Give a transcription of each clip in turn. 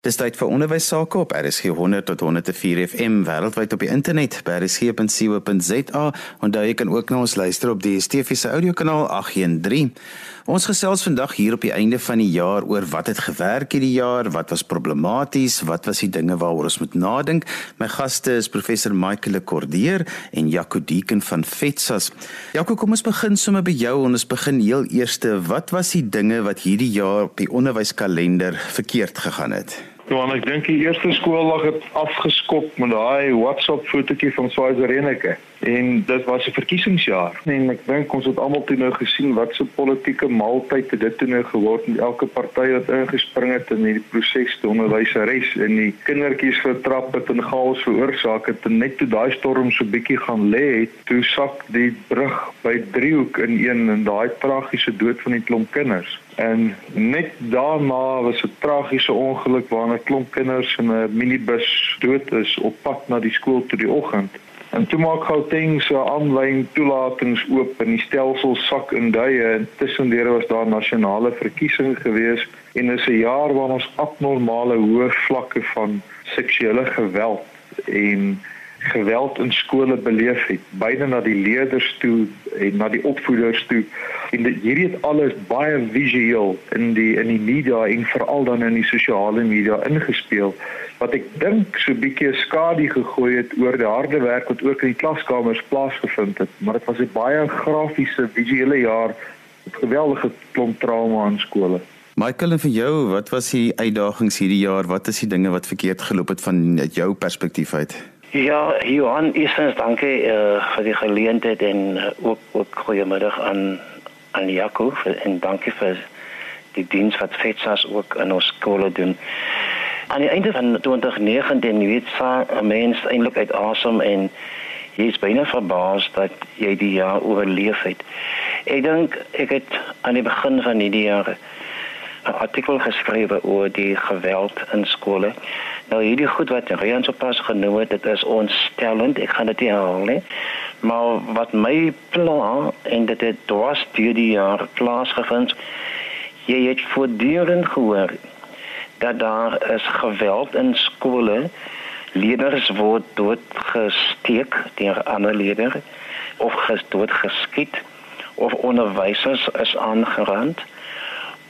Dis tyd vir onderwys sake op RSG 100 tot 104 FM wêreldwyd op die internet by rsg.co.za daar jy kan ook na ons luister op die DSTV se audiokanaal 813. Ons gesels vandag hier op die einde van die jaar oor wat het gewerk hierdie jaar, wat was problematies, wat was die dinge waaroor ons moet nadink. My gaste is professor Michael Cordier en Jaco Deeken van Fetsas. Jaco, kom ons begin sommer by jou en ons begin heel eerste, wat was die dinge wat hierdie jaar op die onderwyskalender verkeerd gegaan het? Want ek dink die eerste skooldag het afgeskop met daai WhatsApp fotootjie van Swaizer Reneke en dit was 'n verkiesingsjaar en ek dink ons het almal toe nou gesien wat so politieke maaltyd dit toe nou geword het elke party wat ingespring het in hierdie proses te onderwyseres en die kindertjies vertrap het en chaos veroorsaak het en net toe daai storm so bietjie gaan lê het toe sak die brug by Driehoek in een en daai tragiese dood van die klomp kinders en net daarna was 'n tragiese ongeluk waarna klomp kinders in 'n minibus dood is op pad na die skool toe die oggend. En toe maak Gauteng se aanlyn toelatings oop en die stelsel sak in duie. En tussendeur was daar nasionale verkiesing gewees en dit is 'n jaar waar ons abnormale hoë vlakke van seksuele geweld en geweld in skole beleef het, beide na die leerders toe en na die opvoeders toe. En dit hierdie het alles baie visueel in die in die media en veral dan in die sosiale media ingespeel wat ek dink so 'n bietjie skadu gegooi het oor die harde werk wat ook in die klaskamers plaasgevind het, maar dit was 'n baie grafiese visuele jaar met geweldige klomp trauma aan skole. Michael en vir jou, wat was die uitdagings hierdie jaar? Wat is die dinge wat verkeerd geloop het van jou perspektief uit? Ja, Johan, eerstens dankie uh, vir die geleentheid en uh, ook ook goeiemiddag aan aan Jaco en dankie vir die diens wat FETSAS ook in ons skole doen. Aan die einde van 2019 weet sa 'n mens eintlik uit asem en jy is byna verbaas dat jy die jaar oorleef het. Ek dink ek het aan die begin van hierdie jaar 'n artikel geskrywe oor die geweld in skole. Nou hierdie goed wat Rian sopas genoem het, dit is ontstellend. Ek gaan dit nie herhaal nie. Maar wat my pla en dit het dwars deur die jaar plaasgevind. Jy het voortdurend gehoor dat daar is geweld in skole. Leerders word doodgesteek deur ander leerders of gedood geskiet of onderwysers is aangerand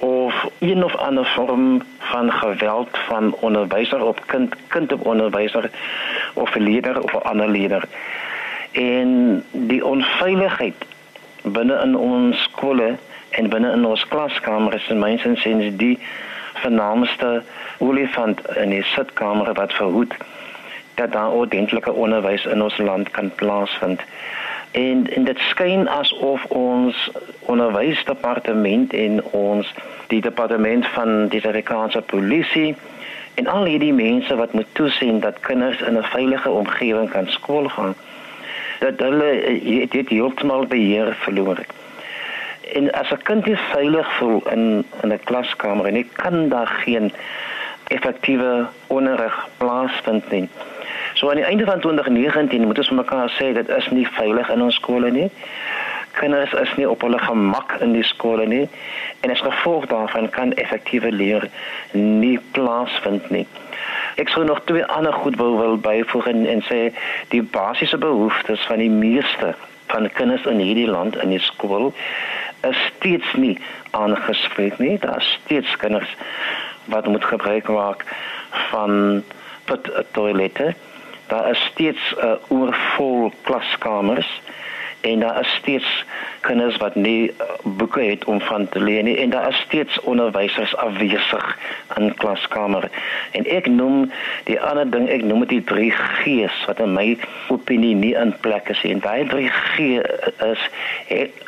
of een of ander vorm van geweld van onderwyser op kind kind op onderwyser of leerder of ander leerder. En die onveiligheid binne in ons skole en binne in ons klaskamers en mynsins sins die vernaamste olifant in die sitkamer wat verhoed dat daar ordentlike onderwys in ons land kan plaasvind en en dit skyn asof ons onderwysdepartement en ons die departement van die Suid-Afrikaanse polisie en al hierdie mense wat moet toesien dat kinders in 'n veilige omgewing kan skool gaan dat hulle dit heeltemal beheer verloor het. En as 'n kind nie veilig voel in in 'n klaskamer en nie kan daar geen effektiewe onderrig plaasvind nie So aan die einde van 2019 moet ons vir mekaar sê dit is nie veilig in ons skole nie. Kinders is nie op hulle gemak in die skole nie en as gevolg daarvan kan effektiewe leer nie plaasvind nie. Ek sou nog twee ander goed wou wil byvoeg en, en sê die basiese behoeftes van die meeste van kinders in hierdie land in die skool is steeds nie aangespreek nie. Daar steeds kinders wat moet gebruik maak van tot toilette daar is steeds 'n uh, oorvol klaskamers en daar is steeds kinders wat nie uh, boeke het om van te leer nie en daar is steeds onderwysers afwesig in klaskamer. En ek noem die ander ding ek noem dit die 3 G's wat in my opinie nie in plek is en daai 3 G is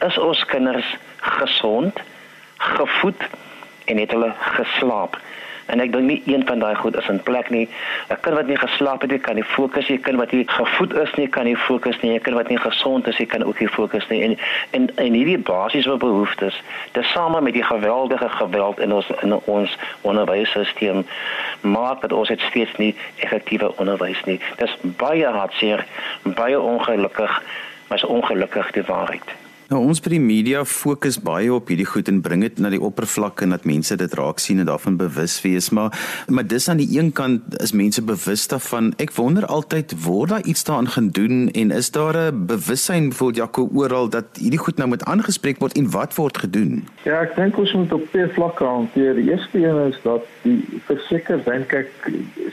is ons kinders gesond gevoed en het hulle geslaap en ek dink nie een van daai goed is in plek nie. 'n Kind wat nie geslaap het nie, kan nie fokus nie. 'n Kind wat nie gevoed is nie, kan nie fokus nie. 'n Kind wat nie gesond is nie, kan ook nie fokus nie. En en en hierdie basiese behoeftes, dis same met die geweldige geweld in ons in ons onderwysstelsel maak dat ons steeds nie effektiewe onderwys nie. Dis baie hartseer, baie ongelukkig, maar is ongelukkig die waarheid. Nou ons by die media fokus baie op hierdie goed en bring dit na die oppervlak en dat mense dit raak sien en daarvan bewus wees, maar maar dis aan die een kant is mense bewus daarvan. Ek wonder altyd word daar iets daaraan gedoen en is daar 'n bewussyn vir Jaco oral dat hierdie goed nou moet aangespreek word en wat word gedoen? Ja, ek dink ons moet op twee vlakke hanteer. Die eerste een is dat die verseker dink ek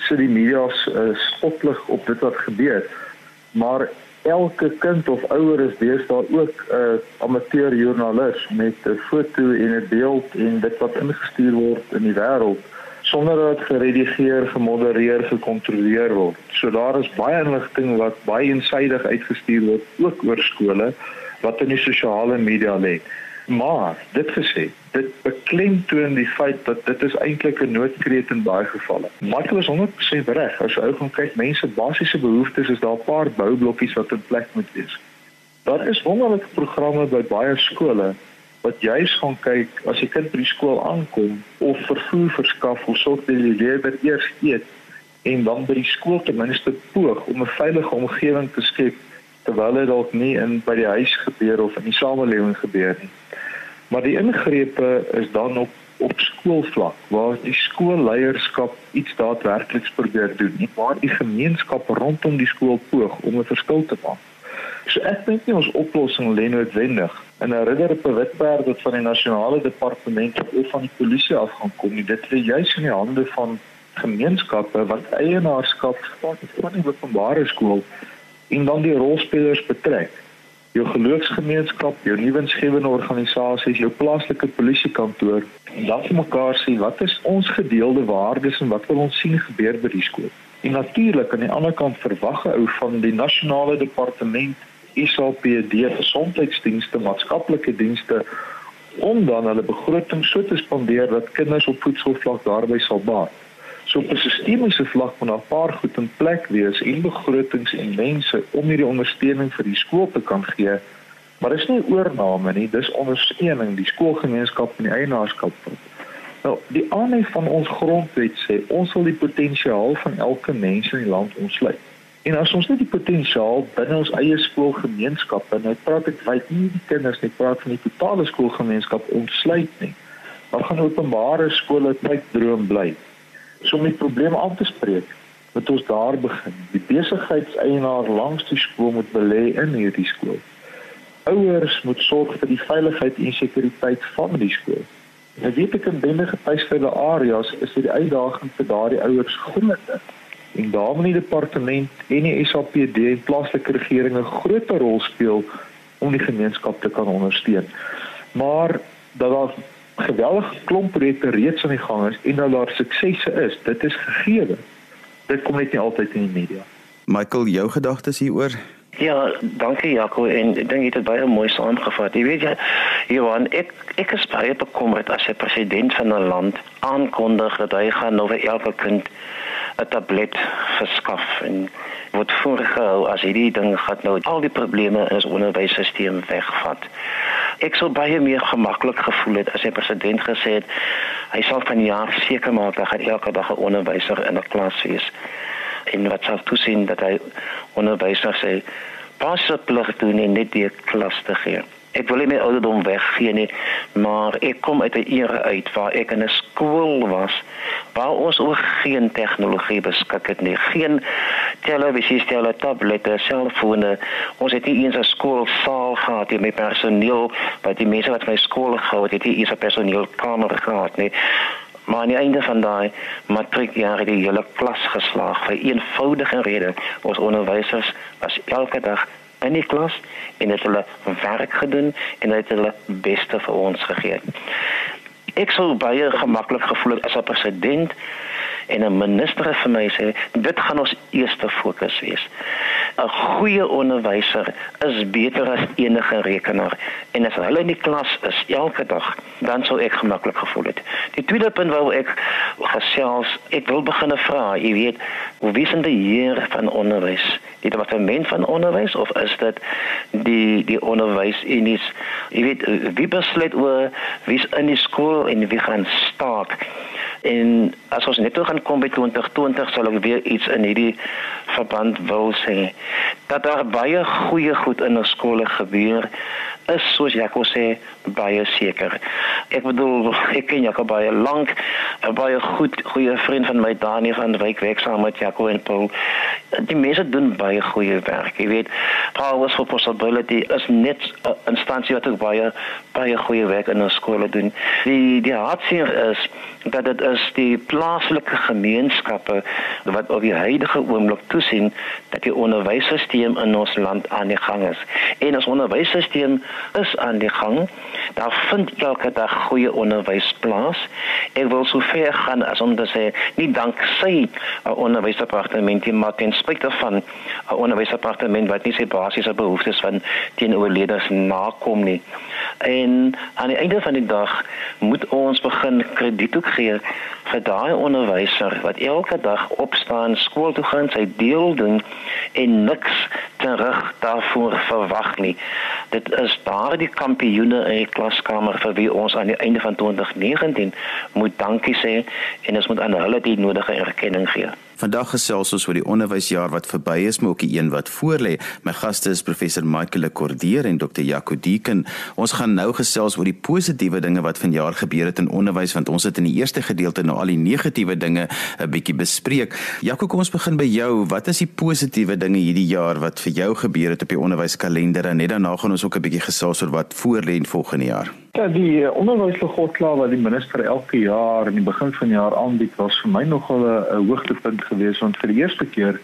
sit die media se uh, spotlig op dit wat gebeur. Maar elke kind of ouer is deesdae ook 'n uh, amateurjoernalis met 'n foto en 'n beeld en dit wat ingestuur word in die wêreld sonder dat dit geredigeer, gemodereer, gekontroleer word. So daar is baie inligting wat baie eensydig uitgestuur word ook oor skole wat in die sosiale media lê. Maar dit gesê, dit beklemtoon die feit dat dit is eintlik 'n noodkreet in baie gevalle. Michael is 100% reg. As jy gaan kyk, mense basiese behoeftes is daar 'n paar boublokkies wat in plek moet wees. Daar is wonderlike programme by baie skole wat juis gaan kyk as jy kind by die skool aankom of vervoer verskaf of sorg dat die leerder eers eet en dan by die skool ten minste poog om 'n veilige omgewing te skep terwyl dit dalk nie in by die huis gebeur of in die samelewing gebeur nie. Maar die ingrepe is dan op op skoolvlak waar die skoolleierskap iets daadwerklik probeer doen, nie waar die gemeenskap rondom die skool poog om 'n verskil te maak. So ek dink nie ons oplossing lê noodwendig in 'n ridder op 'n witperd wat van die nasionale departement of van die polisie af gaan kom nie. Dit lê juis in die hande van gemeenskappe wat eienaarskap van die openbare skool en dan die rolspelers betrek jou geloofsgemeenskap, jou nuwensgewende organisasies, jou plaaslike polisiekantoor en dan vir mekaar sê wat is ons gedeelde waardes en wat wil ons sien gebeur by die skool. En natuurlik aan die ander kant verwag 'n ou van die nasionale departement ISOPD gesondheidsdienste, maatskaplike dienste om dan hulle begroting so te spandeer dat kinders op voedselvlak daarby sal baat. So op 'n sistemiese vlak moet daar 'n paar goed in plek wees en begrotings en mense om hierdie ondersteuning vir die skool te kan gee. Maar dis nie oorname nie, dis ondersteuning, die skoolgemeenskap en die eienaarskap. Nou, die aanhef van ons grondwet sê ons wil die potensiaal van elke mens in die land ontsluit. En as ons net die potensiaal binne ons eie skoolgemeenskap en nou praat ek wyd nie die kinders nie, praat van die totale skoolgemeenskap ontsluit nie. Dan gaan openbare skole tyd droom bly. So om die probleem aan te spreek, moet ons daar begin. Die besigheidseienaar langs die skool moet belê in hierdie skool. Ouers moet sorg vir die veiligheid en sekuriteit van die skool. En weet ek in binne getuisvelde areas is dit die uitdaging vir daardie ouers groot. En daar moet die departement en die SAPD en plaaslike regering 'n groot rol speel om die gemeenskap te kan ondersteun. Maar dat daar geweldige klomp projekte reeds aan die gang is en nou daar suksesse is. Dit is gegee. Dit kom net nie altyd in die media. Michael, jou gedagtes hieroor? Ja, dankie Jaco en ek dink jy het dit baie mooi saamgevat. Jy weet jy, Johan, ek ek is baie bekommerd as 'n president van 'n land aankondig dat hy gaan nou vir elke kind 'n tablet verskaf en word voorgehou as hierdie ding gaan nou al die probleme in ons onderwysstelsel wegvat. Ek sou baie meer gemaklik gevoel het as die president gesê het hy sal van jaar seker maak dat hy elke dag 'n onderwyser in 'n klas wees. En wat sal toesien dat hy onderwysers sê pas op plig doen en net die klas te gee. Ek wil nie ouderdom weggee nie, maar ek kom uit 'n era uit waar ek in 'n skool was waar ons ook geen tegnologie beskik het nie, geen televisies, tele tablette, selfone. Ons het nie eens 'n skoolsaal gehad met personeel wat die mense wat my skool gehou het, het nie eens 'n personeelkamer gehad nie. Maar aan die einde van daai matriekjaar het die hele klas geslaag vir eenvoudige rede. Ons onderwysers was elke dag in die klas en het hulle werk gedoen en het hulle beste vir ons gegee. Ek sou baie gemaklik gevoel het as 'n president en 'n minister vir my sê dit gaan ons eerste fokus wees. 'n Goeie onderwyser is beter as enige rekenaar en as hulle in die klas is elke dag, dan sou ek gemaklik gevoel het. Die tweede punt wou ek gesels, ek wil begin vra, jy weet, is die heer van onderwys? Die departement van onderwys of is dit die die onderwys unies? Jy weet, wie besluit oor wie's in die skool en wie gaan staak? En as ons net toe gaan kom by 2020 sal ek weer iets in hierdie verband wil sê. Dat daar baie goeie goed in ons skole gebeur is soos Jaco sê baie seker. Ek bedoel ek ken Jaco baie lank, 'n baie goed goeie vriend van my Dani van Wyk werk saam met Jaco en Paul. Die mense doen baie goeie werk. Jy weet, Powers for Possibility is net 'n instansie wat ook baie baie goeie werk in ons skole doen. Die die hartseer is dat dit is die plaaslike gemeenskappe wat op die huidige oomblik toesien dat die onderwysstelsel in ons land aan die gang is. En ons onderwysstelsel is aan die gang. Daar vind elke dag goeie onderwys plaas. Ek wil so ver gaan as om te sê nie dank sy 'n onderwysdepartement nie, maar ten spyte van 'n onderwysdepartement wat nie sy basiese behoeftes van teenoor leerders nakom nie. En aan die einde van die dag moet ons begin krediet ook gee vir daai onderwyser wat elke dag opstaan, skool toe gaan, sy deel doen en niks terug daarvoor verwag nie. Dit is daardie kampioene in die klaskamer vir wie ons aan die einde van 2019 moet dankie sê en ons moet aan hulle die nodige erkenning gee. Vandag gesels ons oor die onderwysjaar wat verby is, maar ook die een wat voorlê. My gaste is professor Michael Cordier en Dr. Jaco Deeken. Ons gaan nou gesels oor die positiewe dinge wat vanjaar gebeur het in onderwys want ons het in die eerste gedeelte nou al die negatiewe dinge 'n bietjie bespreek. Jaco, kom ons begin by jou. Wat is die positiewe dinge hierdie jaar wat vir jou gebeur het op die onderwyskalender en net daarna gaan ons ook 'n bietjie gesels oor wat voorlê in volgende jaar. Ja, die uh, onderwysbegroting wat die minister elke jaar in die begin van die jaar aanbied, was vir my nogal 'n hoogtepunt geweest want vir die eerste keer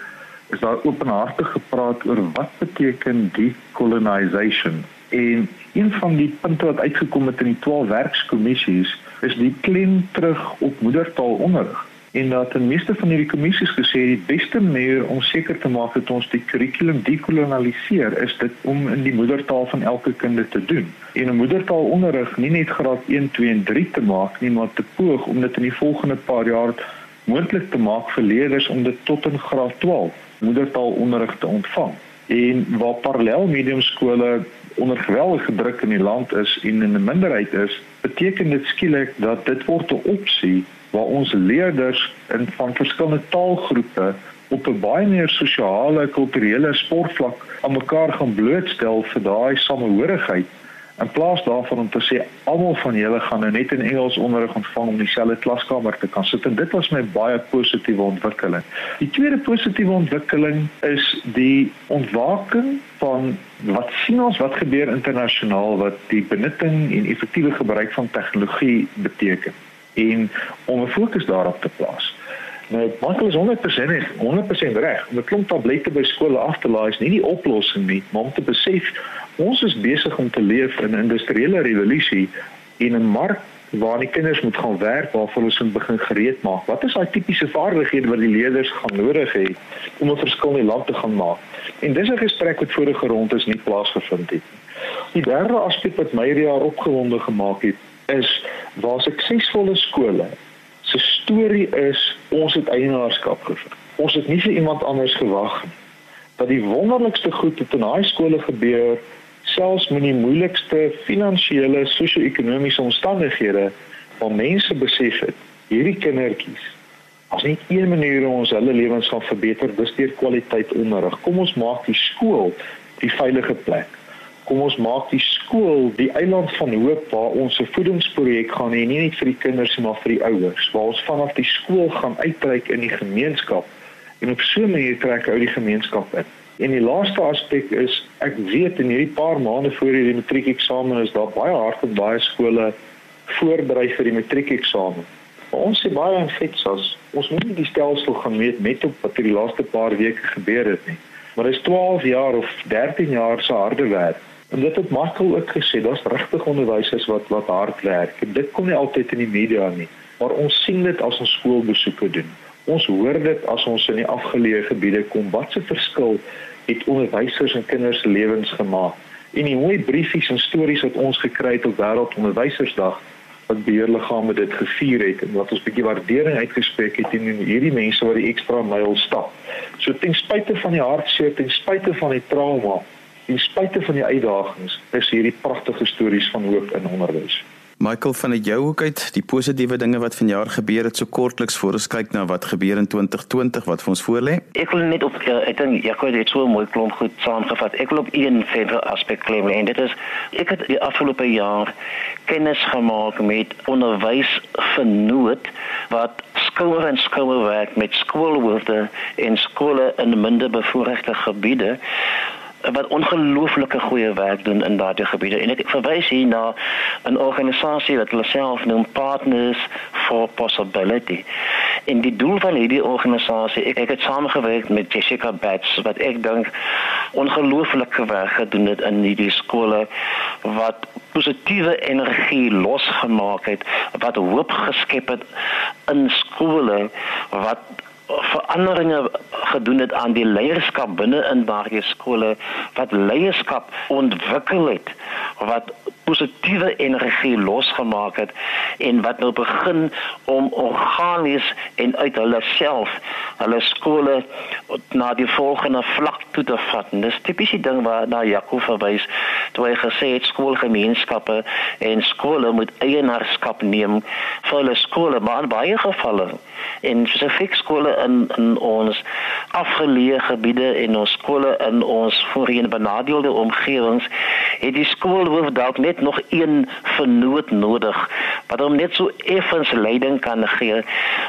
is daar openhartig gepraat oor wat beteken decolonization. En een van die punte wat uitgekom het in die 12 werkskommissies is die klem terug op moedertaalonderrig en dat in meeste van hierdie kommissies gesê die beste manier om seker te maak dat ons die kurrikulum dekolonialiseer is dit om in die moedertaal van elke kind te doen. En 'n moedertaalonderrig nie net graad 1, 2 en 3 te maak nie, maar te poog om dit in die volgende paar jaar moontlik te maak vir leerders om dit tot in graad 12 moedertaalonderrig te ontvang. En waar parallel medium skole onder geweldige druk in die land is en in 'n minderheid is, beteken dit skielik dat dit word 'n opsie waar ons leerders in van verskillende taalgroepe op 'n baie meer sosiale, kulturele sportvlak aan mekaar gaan blootstel vir daai samehorigheid. In plaas daarvan om te sê almal van julle gaan nou net in Engels onderrig ontvang om dieselfde klaskamer te kan sit. En dit was my baie positiewe ontwikkeling. Die tweede positiewe ontwikkeling is die ontwaking van wat sien ons wat gebeur internasionaal wat die benutting en effektiewe gebruik van tegnologie beteken en om 'n fokus daarop te plaas. Nou, Michael is 100% reg, 100% reg. Om 'n klomp tablette by skole af te laai is nie die oplossing nie, maar om te besef ons is besig om te leef in 'n industriële revolusie in 'n mark waar die kinders moet gaan werk waarvoor ons moet begin gereed maak. Wat is daai tipiese vaardighede wat die leerders gaan nodig hê om 'n verskil in die land te gaan maak? En dis 'n gesprek wat vorige rond is nie plaasgevind het nie. Die derde aspek wat my hierdie jaar opgewonde gemaak het, is waar suksesvolle skole se storie is ons het eienaarskap gevind. Ons het nie vir iemand anders gewag nie. Dat die wonderlikste goed het in daai skole gebeur selfs met die moeilikste finansiële sosio-ekonomiese omstandighede waar mense besef het hierdie kindertjies as net een manier om ons hulle lewens gaan verbeter dis deur kwaliteit onderrig. Kom ons maak die skool die veilige plek kom ons maak die skool die eiland van hoop waar ons 'n voedingsprojek gaan hê nie net vir die kinders maar vir die ouers waar ons vanaf die skool gaan uitreik in die gemeenskap en op so 'n manier trek uit die gemeenskap in. En die laaste aspek is ek weet in hierdie paar maande voor die matriekeksamen is daar baie hard op baie skole voorberei vir die matriekeksamen. Ons sê baie en fetsas, ons moet nie die stelsel gaan meet met op wat die laaste paar weke gebeur het nie. Maar dit is 12 jaar of 13 jaar se harde werk En dit het Michael ook gesê, daar's regtig onderwysers wat wat hard werk. En dit kom nie altyd in die media nie, maar ons sien dit as ons skoolbesoeke doen. Ons hoor dit as ons in die afgeleë gebiede kom. Wat 'n verskil het onderwysers en kinders se lewens gemaak. En die mooi briefies en stories wat ons gekry het op wêreldonderwysersdag wat beheerliggame dit gevier het en wat ons bietjie waardering uitgespreek het teen hierdie mense wat die ekstra myl stap. So ten spyte van die hartseer, ten spyte van die trauma, Ten spyte van die uitdagings is hierdie pragtige stories van hoop in onderwys. Michael van uit jou hoek uit, die positiewe dinge wat vanjaar gebeur het so kortliks voor ons kyk na wat gebeur in 2020 wat vir ons voorlê. Ek wil net op uh, ek dink Jaco het dit so mooi klomp goed saamgevat. Ek wil op een verdere aspek klem en dit is ek het die afgelope jaar kennis gemaak met onderwys vernoot wat skouer en skouer werk met skoolhoofde en skole in minder bevoorregte gebiede wat ongelooflike goeie werk doen in daardie gebiede en ek verwys hier na 'n organisasie wat hulle self noem Partners for Possibility. En die doel van hierdie organisasie, ek, ek het saamgewerk met Jessica Bats wat ek dink ongelooflike werk gedoen het in hierdie skole wat positiewe energie losgemaak het, wat hoop geskep het in skole wat veranderinge gedoen het aan die leierskap binne in daardie skole wat leierskap ontwikkel het wat positiewe energie losgemaak het en wat nou begin om organies en uit hulle self hulle skole na die volgende vlak toe te vat. En dis tipies die ding waar na Jakob verwys toe hy gesê het skoolgemeenskappe en skole moet eienaarskap neem vir hulle skole, maar in baie gevalle en spesifiek skole in in ons afgeleë gebiede en ons skole in ons voorheen benadeelde omgewings het die skoolhoof dalk net nog een vernoot nodig wat hom net so effens leiding kan gee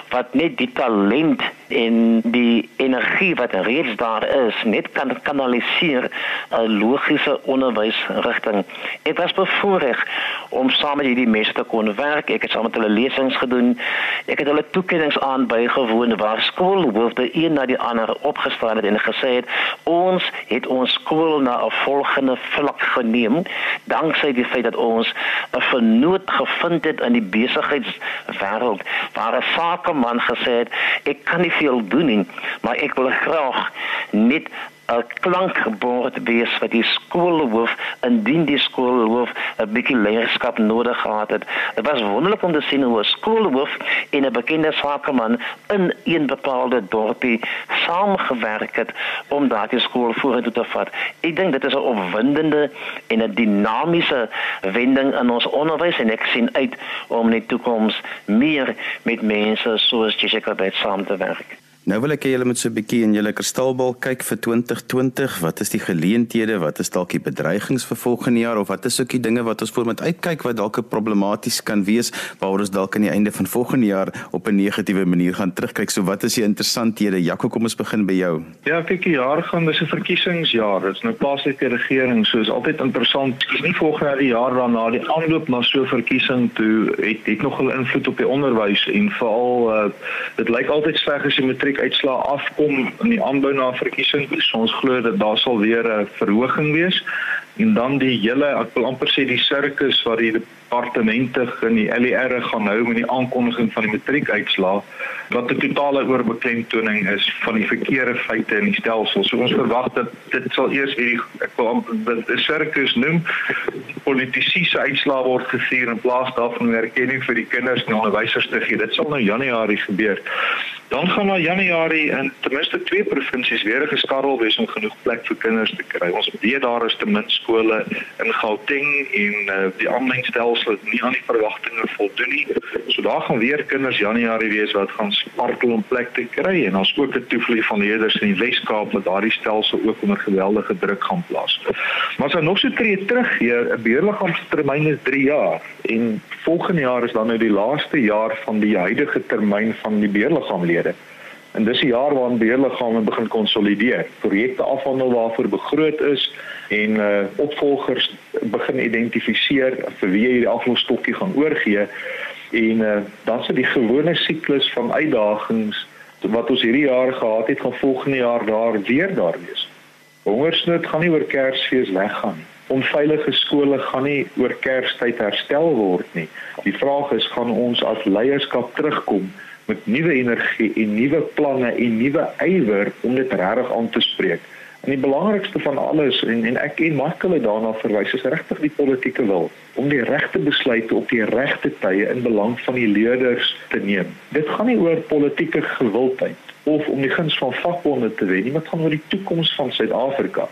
wat net die talent en die energie wat reeds daar is net kan kanaliseer 'n logiese onderwysrigting. Ek was bevoorreg om saam met hierdie mense te kon werk. Ek het saam met hulle lesings gedoen. Ek het hulle toekennings aan bygewoon waar skoolhoofde een na die ander opgestaan het en gesê het ons het ons skool na 'n volgende vlak geneem danksy die feit dat ons 'n vernoot gevind het in die besigheidswêreld waar 'n sakeman gesê het ek kan nie veel doen nie maar ek wil graag net 'n klankbord wees vir die skoolhoof indien die skoolhoof 'n bietjie leierskap nodig gehad het. Dit was wonderlik om te sien hoe 'n skoolhoof en 'n bekende sakeman in een bepaalde dorpie saamgewerk het om daardie skool vorentoe te vat. Ek dink dit is 'n opwindende en 'n dinamiese wending in ons onderwys en ek sien uit om in die toekoms meer met mense soos Jessica Bates saam te werk. Nou wil ek hê julle moet so 'n bietjie in julle kristalbal kyk vir 2020. Wat is die geleenthede? Wat is dalk die bedreigings vir volgende jaar of wat is ook die dinge wat ons voor moet uitkyk wat dalk problematies kan wees waaroor ons dalk aan die einde van volgende jaar op 'n negatiewe manier gaan terugkyk. So wat is die interessanthede? Jaco, kom ons begin by jou. Ja, kyk, die jaar gaan dis 'n verkiesingsjaar. Dit's nou plaaslike regering, so is altyd interessant. Dis nie volgende jaar die jaar daarna die aanloop na so 'n verkiesing toe het het nogal invloed op die onderwys en veral uh, dit lyk altyd sleg as jy matriek uitslae afkom in die aanbou na verkiesing. So ons glo dat daar sal weer 'n verhoging wees en dan die hele ek wil amper sê die sirkus wat die departemente in die LER gaan hou met die aankondiging van die matriekuitslae wat 'n totale oorbeklemtoning is van die verkeerde feite in die stelsel. So ons verwag dat dit sal eers hierdie ek wil dit 'n sirkus noem politici se uitslae word gevier in plaas daarvan erkenning vir die kinders en onderwysers te gee. Dit sal nou Januarie gebeur. Dan gaan na Januarie in ten minste twee provinsies weer geskarrel wees om genoeg plek vir kinders te kry. Ons weet daar is te min skole in Gauteng en uh, die aanlyn stelsel het nie aan die verwagtinge voldoen nie. So daar gaan weer kinders Januarie wees wat gaan spartel om plek te kry en ons ook 'n toevloei van leerders in die Wes-Kaap wat daardie stelsel ook onder geweldige druk gaan plaas. Maar as ons nog so tree terug hier, 'n beheerliggaamstermyn is 3 jaar en volgende jaar is dan nou die laaste jaar van die huidige termyn van die beheerliggaamlede. En dis die jaar waarin beheerliggame begin konsolideer, projekte afhandel waarvoor begroot is en uh opvolgers begin identifiseer vir wie hierdie aflosstokkie gaan oorgee en uh dan sit die gewone siklus van uitdagings wat ons hierdie jaar gehad het, gaan volgende jaar daar weer daar wees. Hongersnood gaan nie oor Kersfees weggaan nie onveilige skole gaan nie oor Kerstyd herstel word nie. Die vraag is gaan ons as leierskap terugkom met nuwe energie en nuwe planne en nuwe ywer om dit regtig aan te spreek. En die belangrikste van alles en en ek en Michael het daarna verwys is regtig die politieke wil om die regte besluite op die regte tye in belang van die leerders te neem. Dit gaan nie oor politieke gewildheid of om die guns van vakbonde te wen nie, maar dit gaan oor die toekoms van Suid-Afrika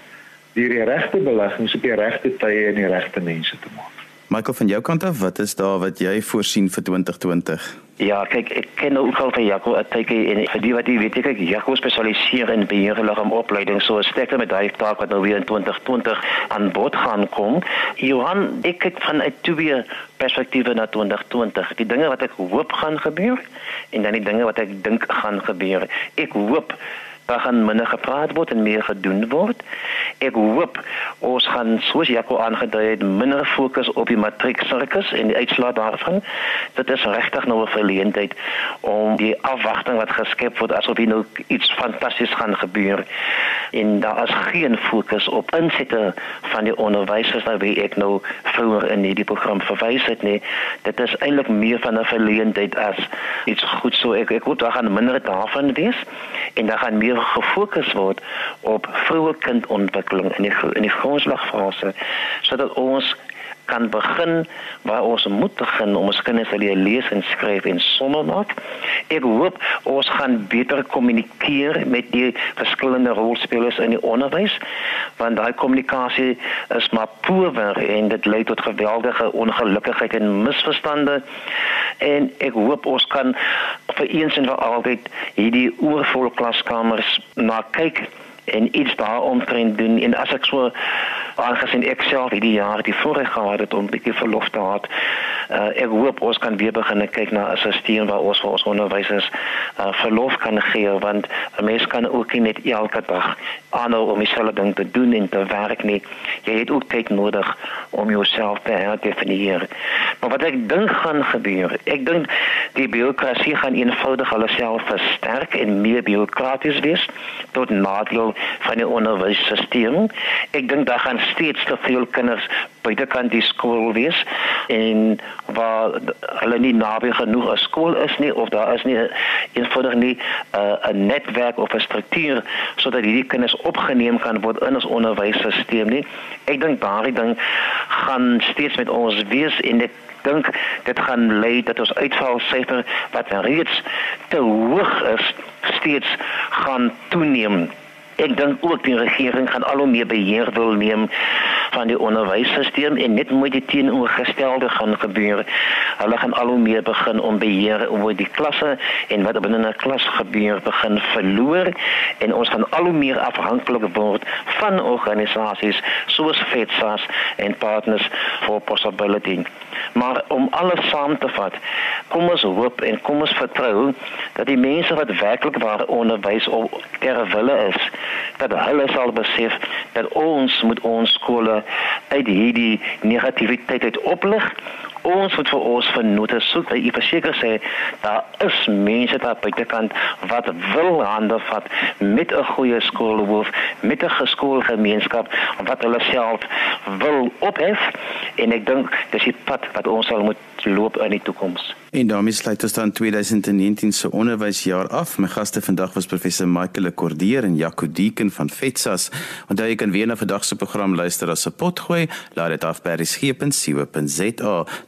deur die regte beleggings op die regte tye en die regte mense te maak. Michael van jou kant af, wat is daar wat jy voorsien vir 2020? Ja, kyk, ek ken ook al van Jaco Atike en vir die wat jy weet, kyk, Jaco spesialiseer in beheer liggaamopleiding, so stekker met daai taak wat nou weer in 2020 aan bod gaan kom. Johan, ek kyk van 'n twee perspektiewe na 2020. Die dinge wat ek hoop gaan gebeur en dan die dinge wat ek dink gaan gebeur. Ek hoop daar gaan minder gepraat word en meer gedoen word. Ek hoop ons gaan soos Jaco aangedui het minder fokus op die matrieksirkus en die uitslae daarvan. Dit is regtig nou 'n verleentheid om die afwagting wat geskep word asof hier nou iets fantasties gaan gebeur en daar is geen fokus op insette van die onderwysers wat ek nou vroeër in hierdie program verwys het nie. Dit is eintlik meer van 'n verleentheid as iets goed so ek ek hoop daar gaan minder daarvan wees en daar gaan meer gefokus word op vroeë kindontwikkeling in die in die grondslagfase sodat ons kan begin waar ons moet begin om ons kinders te leer lees en skryf en somme maak. Ek hoop ons gaan beter kommunikeer met die verskillende rolspelers in die onderwys want daai kommunikasie is maar power en dit lei tot geweldige ongelukkigheid en misverstande en ek hoop ons kan vir eens en vir altyd hierdie oorvol klaskamers na kyk en iets daaromtrent doen. En as ek so aangesien ek self hierdie jaar die voorreg gehad het om 'n bietjie verlof te hê uh, ek hoop ons kan weer begin kyk na 'n stelsel waar ons vir ons onderwysers uh, verlof kan gee want 'n mens kan ook nie net elke dag aanhou om dieselfde ding te doen en te werk nie jy het ook tyd nodig om jouself te herdefinieer maar wat ek dink gaan gebeur ek dink die bureaukrasie gaan eenvoudig alself versterk en meer bureaukraties wees tot nadeel van die onderwysstelsel. Ek dink daar gaan steeds te veel kinders buitekant die skool wees en waar hulle nie naby genoeg 'n skool is nie of daar is nie eenvoudig nie uh, 'n uh, netwerk of 'n struktuur sodat hierdie kinders opgeneem kan word in ons onderwysstelsel nie. Ek dink daardie ding gaan steeds met ons wees en ek dink dit gaan lei dat ons uitvalsyfer wat reeds te hoog is steeds gaan toeneem. Ek dink ook die regering gaan al hoe meer beheer wil neem van die onderwysstelsel en net moet die teenoorgestelde gaan gebeur. Hulle gaan al hoe meer begin om beheer oor die klasse en wat binne 'n klas gebeur begin verloor en ons gaan al hoe meer afhanklik word van organisasies soos FETSAS en Partners for Possibility. Maar om alles saam te vat, kom ons hoop en kom ons vertrou dat die mense wat werklik waar onderwys op ter wille is, dat hulle sal besef dat ons moet ons skole uit hierdie negativiteit uit oplig ons moet vir ons vennote soek. Ek verseker sê daar is mense daar buitekant wat wil hande vat met 'n goeie skoolhoof, met 'n geskoolgemeenskap wat hulle self wil ophef en ek dink dis die pad wat ons sal moet loop in die toekoms. En daarmee sluit ons dan 2019 se onderwysjaar af. My gaste vandag was professor Michael Cordier en Jaco Deeken van FETSAS. Onthou jy kan weer na vandag se program luister as 'n potgooi. Laat dit af by resgep.co.za.